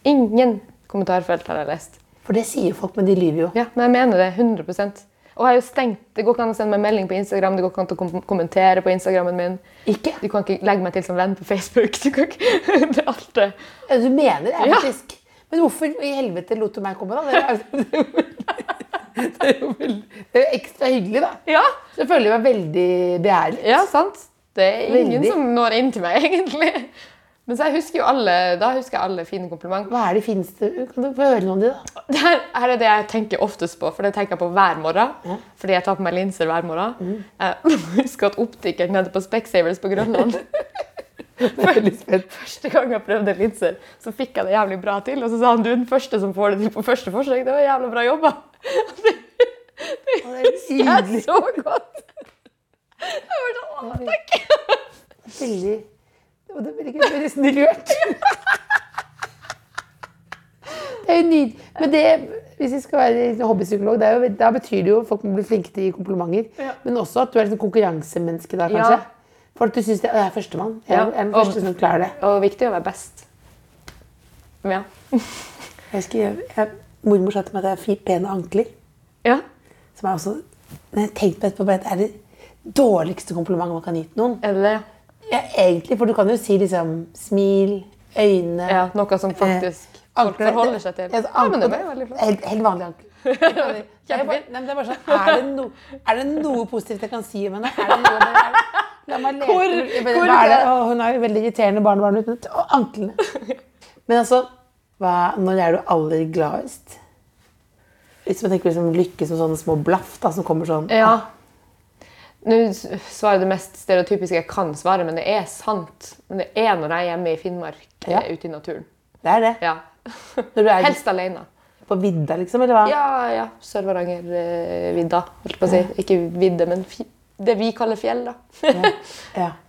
Ingen kommentarfelt har jeg lest. For det sier folk, men de lyver jo. Ja, men jeg mener det 100 Og jeg har jo stengt, Det går ikke an å sende meg melding på Instagram, det går ikke an å kom kommentere på Instagrammen min. Ikke? Du kan ikke legge meg til som venn på Facebook. Du kan ikke, det er alt det. Du mener det, Ja. Men hvorfor i helvete lot du meg komme, da? Det er, det er jo veldig, det er jo ekstra hyggelig, da. Ja, Så jeg føler meg veldig begjærlig. ja sant. Det er ingen Veldig. som når inn til meg, egentlig. Men så jeg husker jo alle, da husker jeg alle fine komplimenter. Hva er det fineste Kan du få høre noe om de, da? Det her, her er det jeg tenker oftest på, for det tenker jeg på hver morgen. Fordi jeg tar på meg linser hver morgen. Mm. Jeg husker at optikeren nede på Specsavers på Grønland Jeg. Første gang jeg prøvde linser, så fikk jeg det jævlig bra til. Og så sa han du er den første som får det til på første forsøk. Det var jævlig bra jobba. Det, Det er det er så godt. Jeg var sånn, «Å, takk. Veldig og det blir ikke snill rørt. Det er jo nydelig. Men det, hvis vi skal være hobbypsykolog, det er jo, da betyr det jo at folk må bli flinke til å gi komplimenter. Men også at du er et konkurransemenneske da, kanskje. Ja. At du syns jeg er førstemann. Jeg Ja. er den første som klarer det. Og viktig å være best. Ja. Jeg husker, jeg, jeg, mormor sa til meg at jeg har fint pene ankler. ja. Som er også Men jeg tenkte på etterpå, det er det dårligste komplimentet man kan gi til noen. Er det det? Ja, egentlig, for du kan jo si liksom smil, øyne Ja, noe som faktisk folk forholder seg til. Ja, men det ble veldig flott. Helt, helt vanlig ankel. Bare, nei, det er bare sånn, er det, no, er det noe positivt jeg kan si om henne? Er det noe, er det, la meg lete. Hvor- hvor- hva er det? Å, hun er jo veldig irriterende barnebarn uten å, anklene. Men altså, hva, når er du aller gladest? Hvis man tenker liksom lykke som sånne små blaff da, som kommer sånn Ja. Nå svarer det mest stereotypiske jeg kan svare, men det er sant. Men det er når jeg er hjemme i Finnmark, Ja. eh, ute i naturen. Det er det. Ja. Helst alene. på vidda, liksom, eller hva? Ja, ja. Sør-Varanger-vidda, å si. Ikke vidde, men det vi kaller fjell, da. Ja.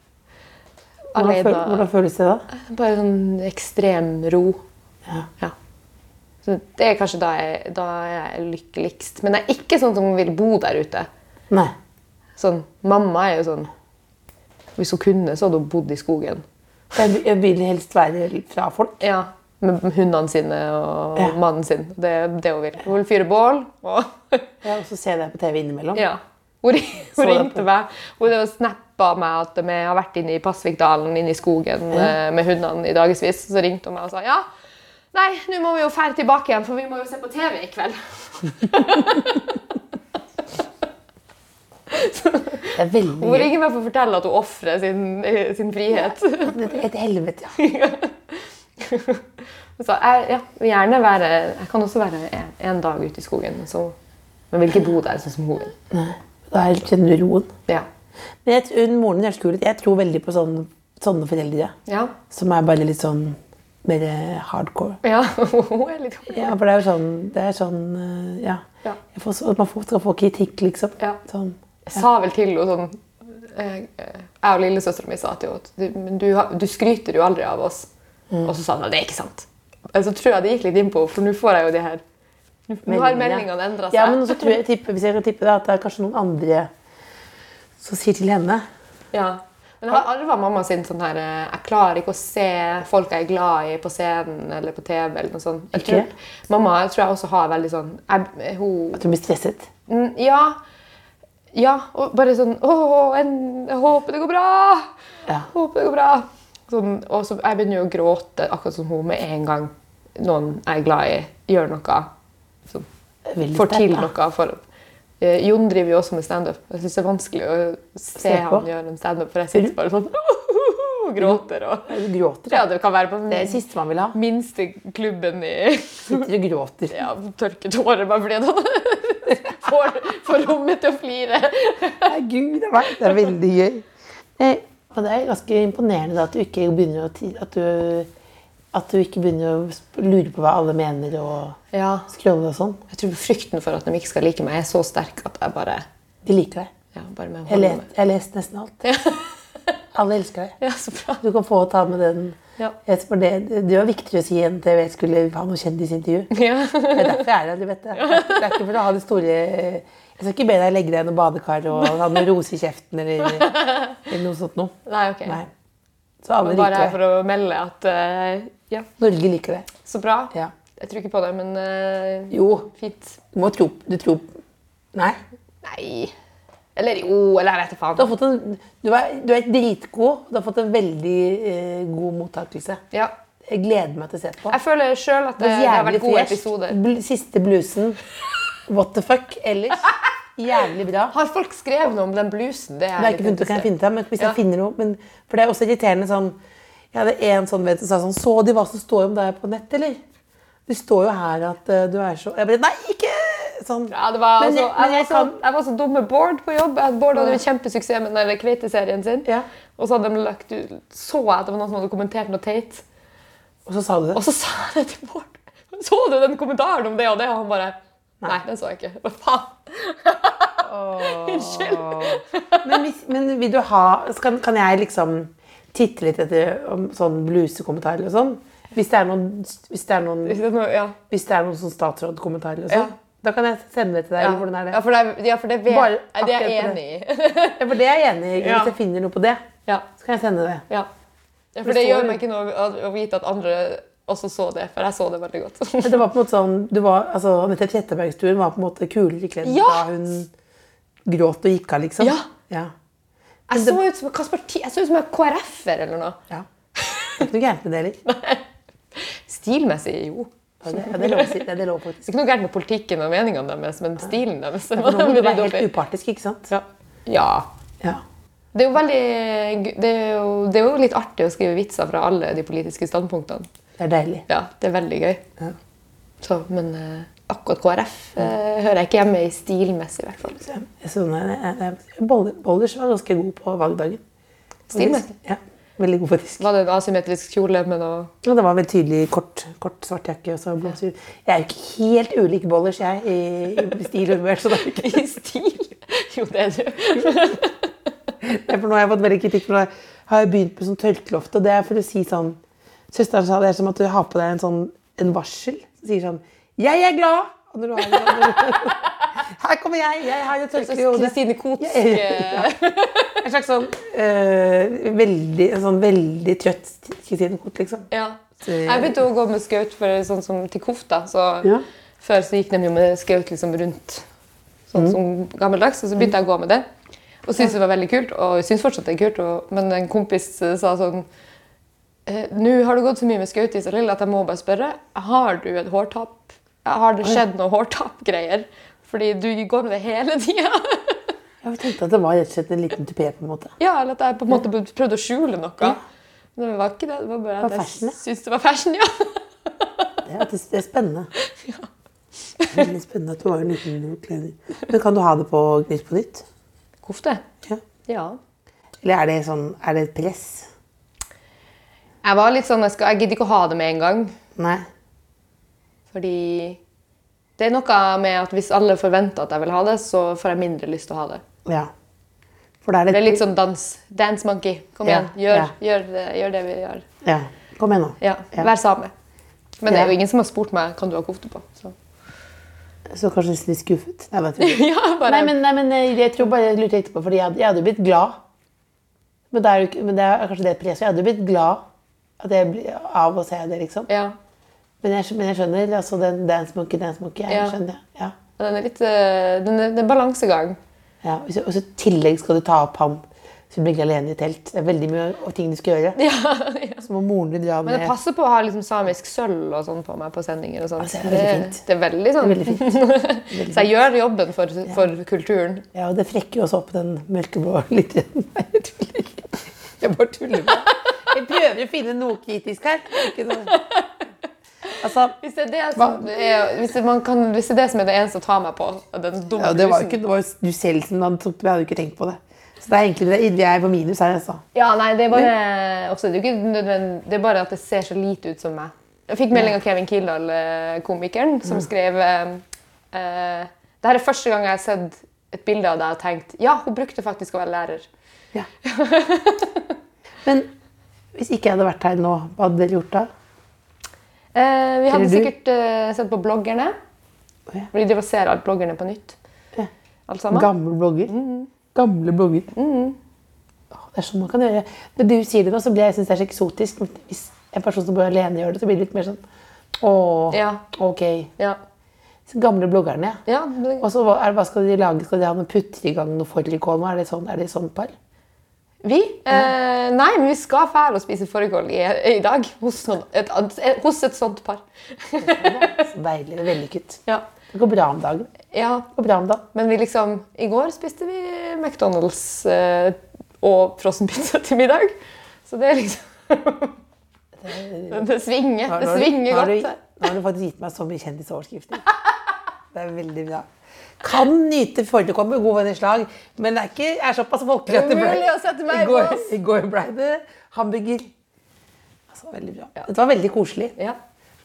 Hvordan, føl hvordan føles det da? Bare sånn ekstrem ro. Ja. Ja. Så det er kanskje da jeg, da jeg er lykkeligst. Men jeg er ikke sånn som vil bo der ute. Nei. Sånn, mamma er jo sånn Hvis hun kunne, så hadde hun bodd i skogen. Jeg vil helst være fra folk. Ja, Med hundene sine og Ja. mannen sin. Det er det hun vil. Hun vil fyre bål. Og Ja, og så jeg deg på TV innimellom. ja. Hun, hun ringte meg Hun snappa meg at vi har vært inne i Pasvikdalen inne i skogen ja. med hundene i dagevis. Så ringte hun meg og sa ja, nei, nå må vi jo fære tilbake igjen, for vi må jo se på TV i kveld. Hun ringer meg for å fortelle at hun ofrer sin, eh, sin frihet. Er Et helvete, ja. Så jeg, ja, gjerne være Jeg kan også være en, en dag ute i skogen, så, men vil ikke bo der sånn som hun vil. Da er- kjenner du roen. Ja. Men jeg, hun, moren din er så kul. Jeg tror veldig på sånne, sånne foreldre. Ja. Som er bare litt sånn mer hardcore. ja. Hun er litt Ja, for det er jo sånn, det er sånn eh, Ja. Ja. Får, man får, skal få kritikk, liksom. Ja. Sånn. Sa vel til henne sånn eh, Jeg og lillesøstera mi sa til henne at du, du, skryter jo aldri av oss. Mm. Og så sa hun at det er ikke sant. Så tror jeg det gikk litt innpå, for nå får jeg jo de her Nå har Meldingene. endra seg. Ja, men så tror jeg, tipper, hvis jeg kan tippe da, at det er kanskje noen andre som sier til henne Ja. Men jeg har arva mamma sin sånn her eh, Jeg klarer ikke å se folk jeg er glad i på scenen eller på TV. eller noe sånt. Jeg tror, mamma jeg tror jeg også har veldig sånn jeg, hun, at hun blir stresset. Mm, Ja. Ja, og bare sånn Å, en, jeg håper det går bra! Ja. Håper det går bra. Sånn, og så jeg begynner jo å gråte akkurat som hun med en gang noen jeg er glad i, gjør noe. Sånn, får til noe. For, eh, Jon driver jo også med standup. Jeg syns det er vanskelig å se, Se han gjøre en standup, for jeg sitter bare sånn og gråter. Og, Du gråter, ja, ja. det kan være på Det er det siste man vil ha. minste klubben i Sitter og gråter. ja, Tørker tårer bare fordi han får, får rommet til å flire. Nei, Gud, det det er veldig gøy. Eh, det er ganske imponerende da, at du ikke begynner å at du, at du ikke begynner å lure på hva alle mener og Ja, skrolle og sånn. jeg tror frykten for at de ikke skal like meg, er så sterk at jeg bare De liker deg. ja, Jeg holde jeg leste nesten alt. Alle elsker deg. Ja, så bra. Du kan få ta med den. Ja. Det, det var viktigere å si enn at jeg skulle ha noe kjendisintervju. Ja. Det er derfor jeg er her. du vet Det Det er ikke for å ha det store Jeg skal ikke be deg legge deg i noe badekar og ha noe rose i kjeften eller, eller noe sånt noe. Nei, ok. Nei. Så alle Bare her for å melde at uh, Ja, Norge liker det. så bra. Ja. Jeg tror ikke på det, men uh, Jo, fint. du må tro Du tror Nei. Nei. Eller jo, eller jeg vet ikke Du har fått en Du er, du er dritgod. Du har fått en veldig eh, god mottakelse. Ja. Jeg gleder meg til å se på. Jeg føler sjøl at det, det har vært gode episoder. Bl siste blusen. What the fuck ellers? Jævlig bra. Har folk skrevet noe om den blusen? Det Det er jeg ikke funnet ut, kan jeg finne ut men hvis Ja. jeg finner noe men, For det er også irriterende sånn Jeg hadde en sånn venn som sa sånn Så de hva som står om deg på nett, eller? Det står jo her at uh, du er så Jeg bare Nei, ikke! Sånn. Ja, det var, Men altså, jeg- men jeg kan- jeg var så dum med Bård på jobb. Bård hadde jo kjempesuksess med den Kveite-serien sin. Ja. Og så hadde de lagt ut, så jeg at det var noen som hadde kommentert noe teit. Og så sa du det. Og så sa jeg det til Bård. Så du den kommentaren om det og det? Og han bare Nei, den så jeg ikke. Hva faen? Unnskyld. Men, hvis, men vil du ha kan, Kan jeg liksom titte litt etter om sånn blusekommentarer eller sånn? Hvis det er noen, hvis det er noen, Hvis det er noe- Ja. hvis det er noen sånn statsrådkommentarer og sånn? Ja. Da kan jeg sende det til deg. Ja. eller hvordan er det? Ja, for det, ja, for det, vet, Bare det er jeg enig i. Ja, for det er jeg enig i. Hvis jeg finner noe på det, ja, så kan jeg sende det. ja. ja, Det for det står gjør meg ikke noe å, vite at andre også så det, for jeg så det veldig godt. Det var på en måte sånn, du var, altså, Anette Trettebergstuen var på en måte kulere kledd da hun gråt og gikk av, liksom. Ja. Ja. Jeg så ut som Kasper T Jeg så ut som en KrF-er eller noe. ja. Det er ikke noe gærent med det heller. Stilmessig, jo. Ja, det, ja, det lov. Det det lov Det er ikke noe gærent med politikken og meningene deres, men stilen deres. For nå må du være helt upartisk, ikke sant? Ja. ja. Ja. Det er veldig det er jo, det er jo litt artig å skrive vitser fra alle de politiske standpunktene. Det er deilig. Ja, det er veldig gøy. Ja. Så, men uh, akkurat KrF uh, hører jeg ikke hjemme i stilmessig, i hvert fall. Så den- jeg- jeg- Bollers var ganske god på valgdagen. Stilmessig? Ja, veldig god faktisk. Var det en asymmetrisk kjole med noe Ja, det var veldig tydelig kort, kort svart jakke og så blomster. Jeg er jo ikke helt ulik Bollers, jeg, i, i stil og humør. Så det er ikke i stil? Jo, det er du. Ja, For nå har jeg fått veldig kritikk, for nå har jeg begynt med sånn tørklofte. Og det er for å si sånn Søsteren sa det er som at du har på deg en sånn en varsel. Som sier sånn 'Jeg er glad!' Og når du har når du, Her kommer jeg! Jeg har jo tørkle i hodet. Kristine Kotsk. En slags sånn øh, veldig, sånn veldig trøtt Kristine liksom. Ja. Jeg begynte å gå med skaut for sånn som til kofta. Så Ja. Før så gikk de jo med skaut liksom rundt sånn som gammeldags, og så begynte jeg å gå med det. Og syntes det var veldig kult, og syns fortsatt det er kult. Og, men en kompis eh, sa sånn eh, Nå har du gått så mye med skaut Isalill at jeg må bare spørre. Har du et hårtap? Har det skjedd noe hårtapgreier? Fordi du går med det hele tida. Jeg tenkte at det var rett og slett en liten tupé, på en måte. Ja, eller at jeg på en måte prøvde å skjule noe. Men det var ikke det. Det var bare at var fashion, jeg syntes det var fashion. ja. Det er, det er spennende. Veldig spennende at du har en liten kledning. Men kan du ha det på Nytt på nytt? Kofte? Ja. Ja. Eller er det sånn, er det et press? Jeg var litt sånn, jeg, skal, jeg gidder ikke å ha det med en gang. Nei. Fordi det er noe med at hvis alle forventer at jeg vil ha det, så får jeg mindre lyst til å ha det. Ja. For det er det, Det er litt sånn dans. Dance monkey. Kom igjen, gjør, gjør, det, gjør det vi gjør. Ja. Kom igjen nå. Vær same. Men det er jo ingen som har spurt meg kan du ha kofte på. Så. Så kanskje litt skuffet. Nei, ja, nei, men, nei, men eh, jeg tror bare jeg lurte etterpå, fordi jeg jeg hadde jo blitt glad. Men det er, men det er kanskje det presset. Jeg hadde jo blitt glad jeg av å se det, liksom. ja. Men jeg, men jeg skjønner altså den dance monkey, dance monkey. Jeg Ja. skjønner, ja. Den er litt eh, den er, det er balansegang. Ja. Og så og så tillegg skal du ta opp han som blir alene i telt. Det er veldig mye ting du skal gjøre. Ja, ja. Så må moren din dra med. Men det passer på å ha liksom samisk sølv og sånn på meg på sendinger. og sånt. Altså, det er fint. Det er veldig sånn. Veldig fint. Veldig Så jeg gjør jobben for, for kulturen. Ja, og det frekker jo også opp den mørkeblå litt. Nei, jeg tuller ikke. Jeg bare tuller med Jeg prøver å finne noe kritisk her. Ikke noe. Altså, Hvis det er det som er, hvis det, man kan, hvis det, er det som er det eneste å ta meg på den dumme ja, det var ikke det var du selv som hadde det. Jeg hadde ikke tenkt på det. Så det er egentlig det, jeg er på minus her, altså. Ja, nei, det er bare også, det er ikke det er bare at det ser så lite ut som meg. Jeg fikk melding av Kevin Kildahl, eh, komikeren, som skrev eh, eh, Det her er første gang jeg har sett et bilde av deg og tenkt ja, hun brukte faktisk å være lærer. Ja. Men hvis ikke jeg hadde vært her nå, hva hadde dere gjort da? Eh, vi hadde sikkert eh, sett på bloggerne. Å, ja. Vi driver og ser alle bloggerne på nytt. Ja. Alt sammen. Gamle blogger. Gamle blogger. Åh, Det er sånn man kan gjøre. Når du sier det nå, så blir jeg, synes det er så eksotisk. Men Hvis en person som bor alene gjør det, så blir det litt mer sånn Åh, Ja. ok. Ja. Så gamle bloggerne, ja. ja Og så hva, er hva skal de lage? Skal de ha noe putter i gang noe fårikål? Er det sånn, er det sånn par? Vi? Eh, nei, men vi skal fære og spise fårikål i, i dag. Hos, noen, et, et, hos et sånt par. Deilig. Det vellykket. Ja. Det går bra om dagen. ja. Det går bra om dagen. Men vi liksom, i går spiste vi McDonald's eh, og frossenpizza til middag. Så det er liksom Det svinger. Det nå har svinger godt. Nå har du faktisk gitt meg så mye kjendisoverskrifter. Det er veldig bra. Kan nyte fårikål med god venners lag, men det er, ikke, er såpass folkelig at det ble Umulig å sette meg I går, i går ble det hamburger. Altså, veldig bra. Dette var veldig koselig. Ja.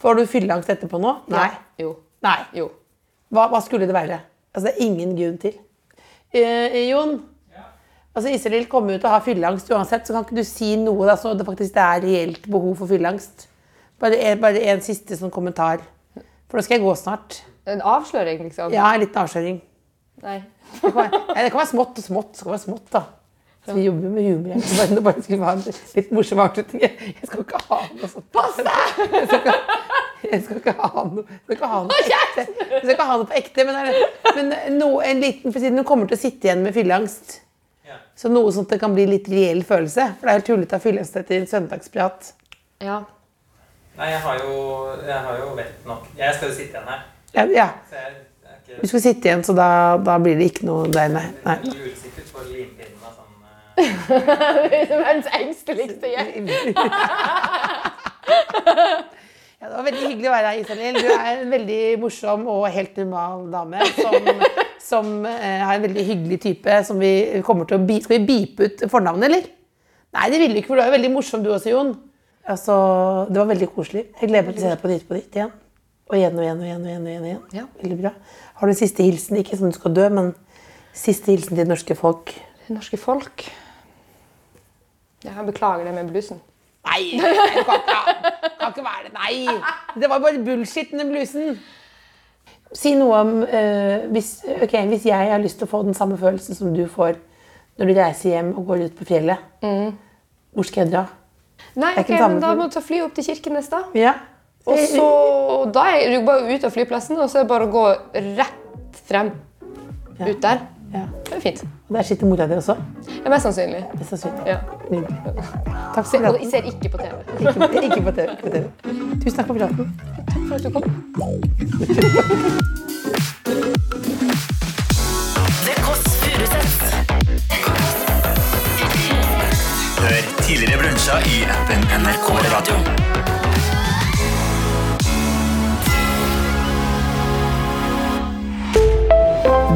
Får du fylleangst etterpå nå? Nei. Jo. Nei. Jo. Hva, hva skulle det være? Altså, det er ingen grunn til. Eh, Jon, altså Iselin kommer jo til å ha fylleangst uansett, så kan ikke du si noe da, så det faktisk er reelt behov for fylleangst? Bare en, bare en siste sånn kommentar. For nå skal jeg gå snart. En avsløring, liksom? Ja, en liten avsløring. Nei. Det kan, være, nei, det kan være smått og smått. Det kan være smått da. Så vi jobber med humor. Jeg bare, det bare skulle ha en litt morsom avslutning. Jeg skal ikke ha noe sånt. Pass deg! Jeg skal ikke, jeg skal ikke ha noe, jeg skal ikke ha noe på ekte. Jeg skal ikke ha noe på ekte, men, er- men noe, en liten, for siden hun kommer til å sitte igjen med fylleangst. Så noe sånt det kan bli litt reell følelse. For det er helt tullete å ha fylleangst etter en søndagsprat. Ja. Nei, jeg har jo, jeg har jo vett nok. Jeg skal jo sitte igjen her. Ja, ja. Du skal sitte igjen, så da, da blir det ikke noe der, nei. nei. Sånn, eh, Verdens engsteligste gjeng. Ja, det var veldig hyggelig å være her, Isalill. Du er en veldig morsom og helt normal dame som, som eh, er en veldig hyggelig type som vi kommer til å bi Skal vi bipe ut fornavnet, eller? Nei, det ville vi ikke, for du er jo veldig morsom du også, Jon. Altså, det var veldig koselig. Jeg gleder meg til å se deg på Nytt på Nytt igjen. Og igjen og igjen og igjen. og igjen, og igjen, og igjen. Ja. Veldig bra. Har du en siste hilsen? Ikke som du skal dø, men siste hilsen til det norske folk. Det norske folk. Jeg beklager det med blusen. Nei, det kan ikke, kan ikke være det. Nei! Det var bare bullshit, den blusen. Si noe om uh, hvis, okay, hvis jeg har lyst til å få den samme følelsen som du får når du reiser hjem og går ut på fjellet. Hvor skal jeg dra? Nei, ok, ikke den samme men Da må du ta fly opp til Kirkenes, da. Ja. Og så, Da er du bare ut av flyplassen, og så er det bare å gå rett frem. Ja. Ut der. Ja. Det er fint. Og der sitter mora di også. Er mest sannsynlig. Er så synd. Ja. Takk for og praten. jeg ser ikke på TV. Ikke, ikke på TV. Ikke på TV. Tusen takk for praten. Takk for at du kom. Kåss. Hør tidligere brunsja i appen NRK Radio.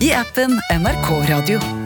i appen NRK Radio.